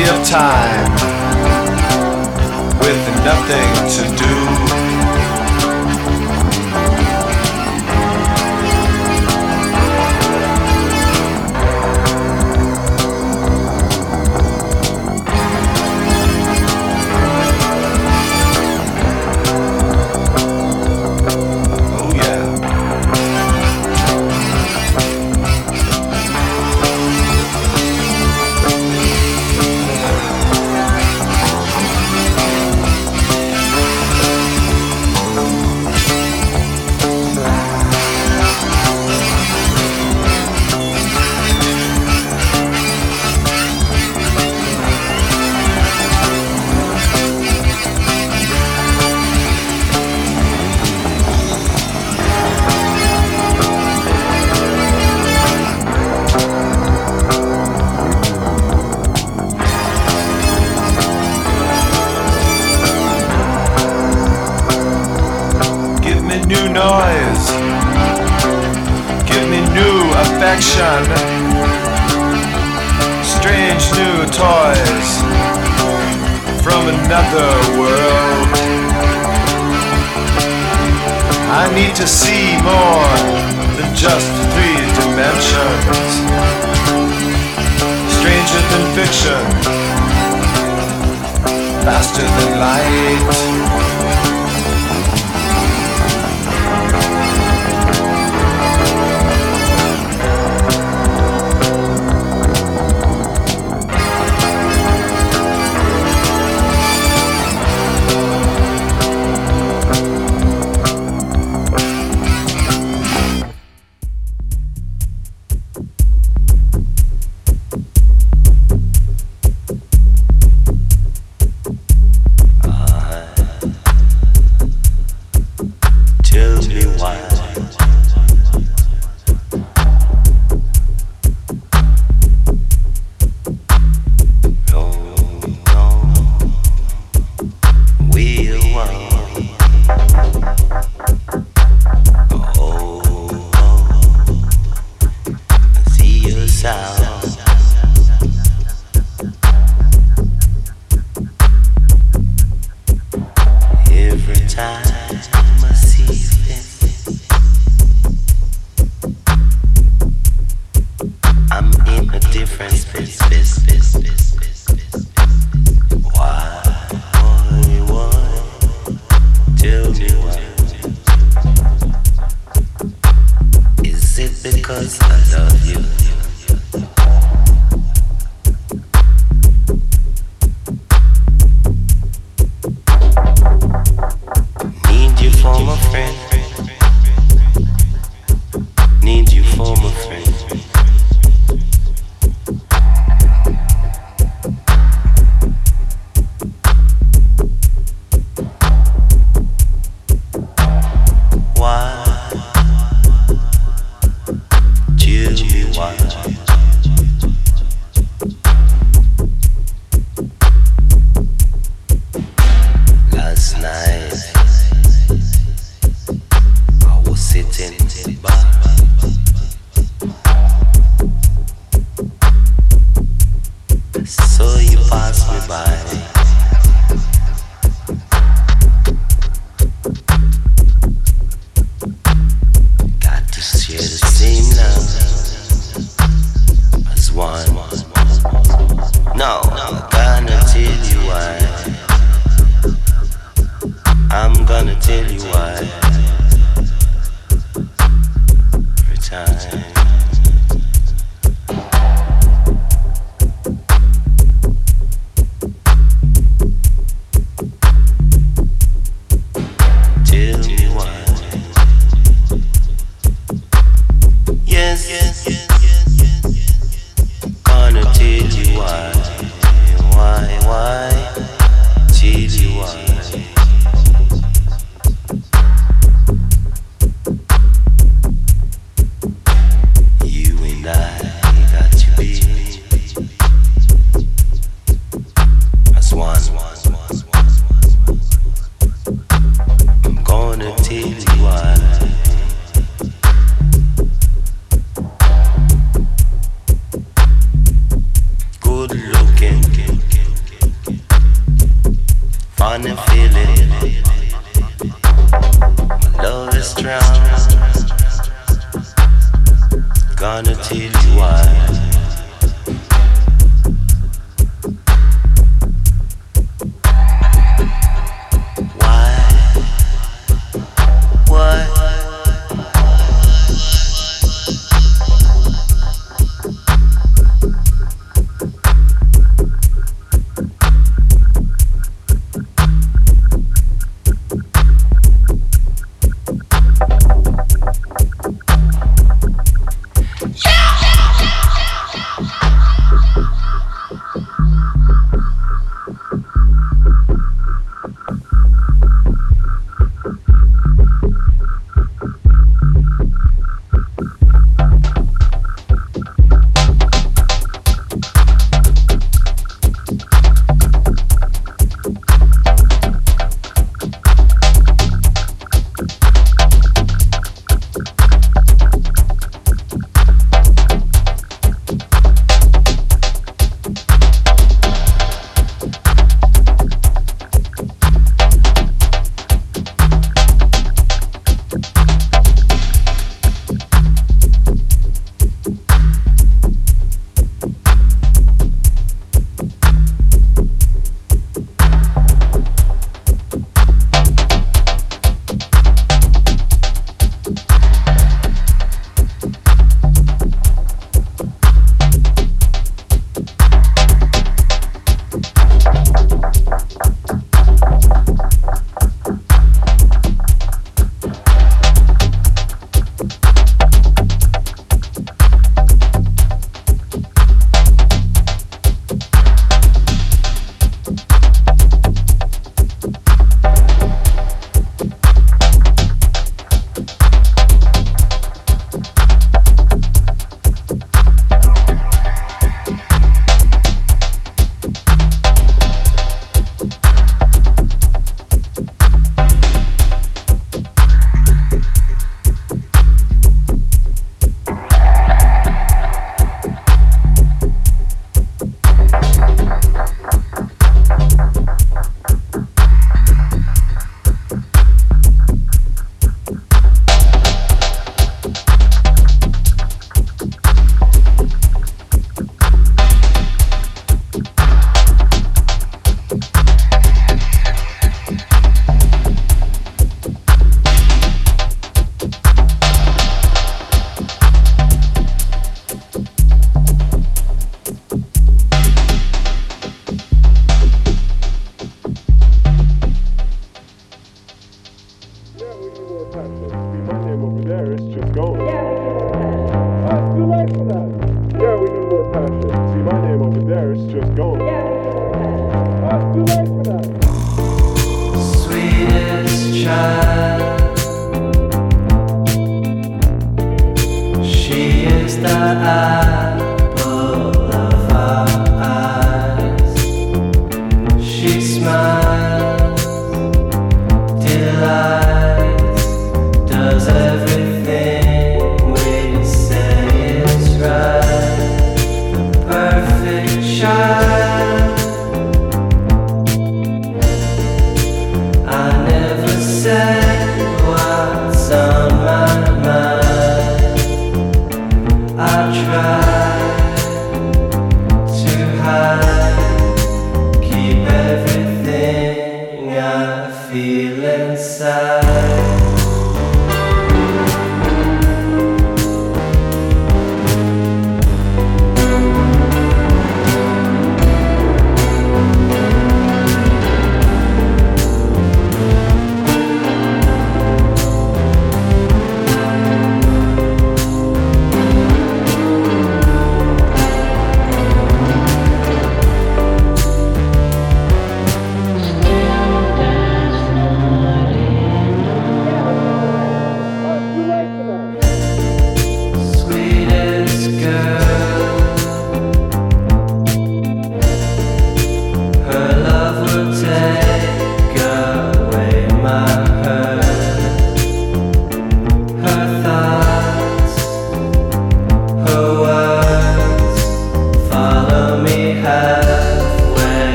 Of time with nothing to do.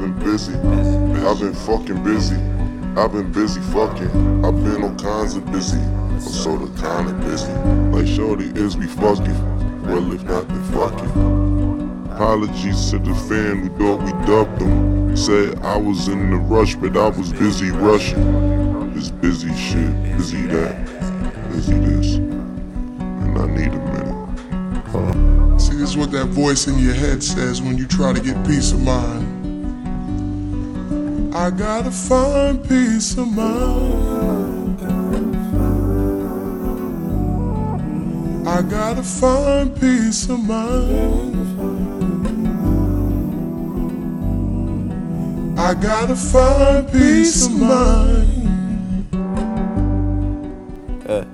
Been busy. I've been fucking busy. I've been busy fucking. I've been all kinds of busy. I'm sorta kinda busy. Like Shorty is we fucking. Well, if not, then fuck it. Apologies to the fan who thought we dubbed them. Said I was in the rush, but I was busy rushing. This busy shit, busy that, busy this. And I need a minute. Huh. See, this is what that voice in your head says when you try to get peace of mind. I gotta find peace of mind. I gotta find peace of mind. I gotta find peace of mind. Uh.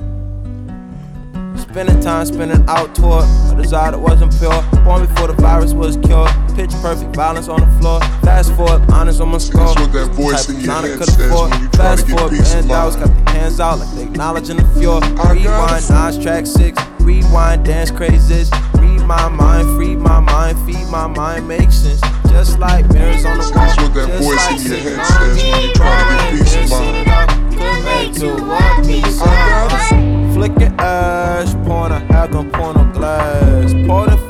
Spending time spending out toward a desire that wasn't pure. Born before the virus was cured. Pitch perfect violence on the floor. Fast forward, honest on my score. That's what that voice Type in your of head says when you try Fast to get forward, peace of band got the hands out like they acknowledging the fjord. Rewind, nines, track six. Rewind, dance crazes. Read my mind, free my mind, feed my mind, make sense. Just like mirrors on the wall. That's what that voice like in your head says when you try to get peace of messing mind. it up. Could make to what peace I ash, pouring a hack on glass. Pour the this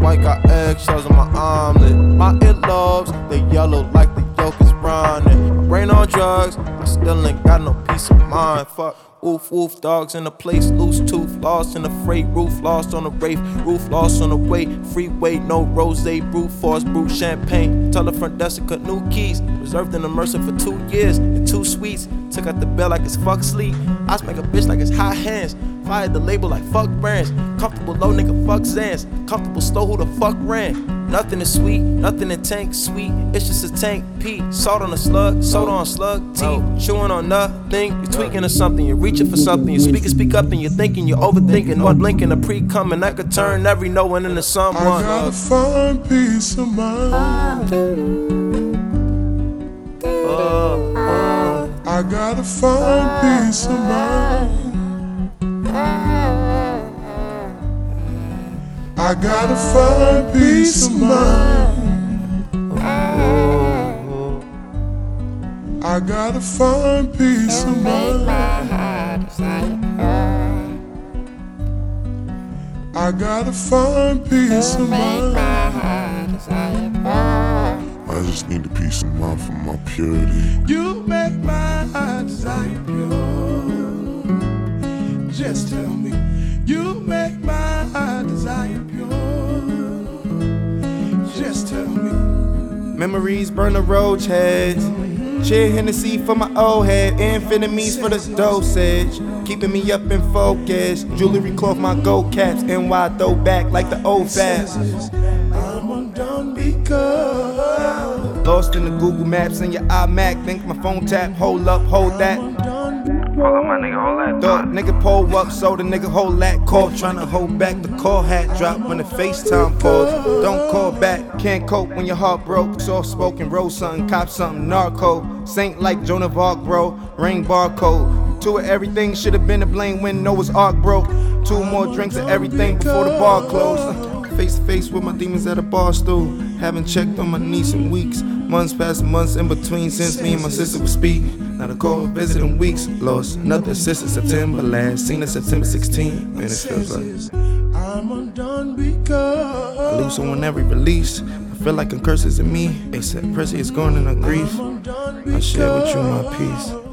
white got eggshells on my omelet. My earlobes, they yellow like the yolk is browning. My brain on drugs, I still ain't got no peace of mind. Fuck. Woof woof, dogs in a place, loose tooth, lost in a freight, roof lost on a rafe, roof lost on a way, freeway, no rose, brute force, brute champagne, tell the front desk to cut new keys, reserved in the Mercer for two years, and two suites, took out the bell like it's fuck sleep, I smack a bitch like it's hot hands, fired the label like fuck brands, comfortable low nigga fuck Zans, comfortable slow who the fuck ran, Nothing is sweet, nothing in tank sweet. It's just a tank P. Salt on a slug, soda on slug, tea. Oh. Chewing on nothing. You're tweaking or something. You're reaching for something. You're speaking, speak up, and you're thinking. You're overthinking. One blinking, a pre coming. I could turn every no one into someone. I gotta find peace of mind. I gotta find peace of mind. I gotta find peace of mind. I gotta find peace of mind. I gotta find peace of mind. I just need a peace of mind for my purity. You make my heart desire pure. Just tell me, you make my heart desire pure. Just tell me. Memories burn the roach heads. Cheer Hennessy for my old head. Amphetamines for the dosage. Keeping me up in focus. Jewelry cloth my gold caps. NY throwback like the old fast. I'm undone because Lost in the Google Maps and your iMac. Think my phone tap. Hold up, hold that. Up, my nigga, hold that nigga pull up, so the nigga hold that call. Tryna hold back the call hat drop when the FaceTime pause. Don't call back, can't cope when your heart broke. Soft spoken, roll something, cop something, narco. Saint like Joan of Arc, bro. Ring barcode. Two of everything should have been to blame when Noah's Ark broke. Two more drinks of everything before the bar closed. Face to face with my demons at a bar stool. Haven't checked on my niece in weeks. Months past months in between since me and my sister would speak. Not a call visit in weeks. Lost nothing since September last. Seen it September 16. Man, it feels like I'm undone because I lose someone every release. I feel like a curse is in me. ASAP Percy is gone and I grief. I share with you my peace.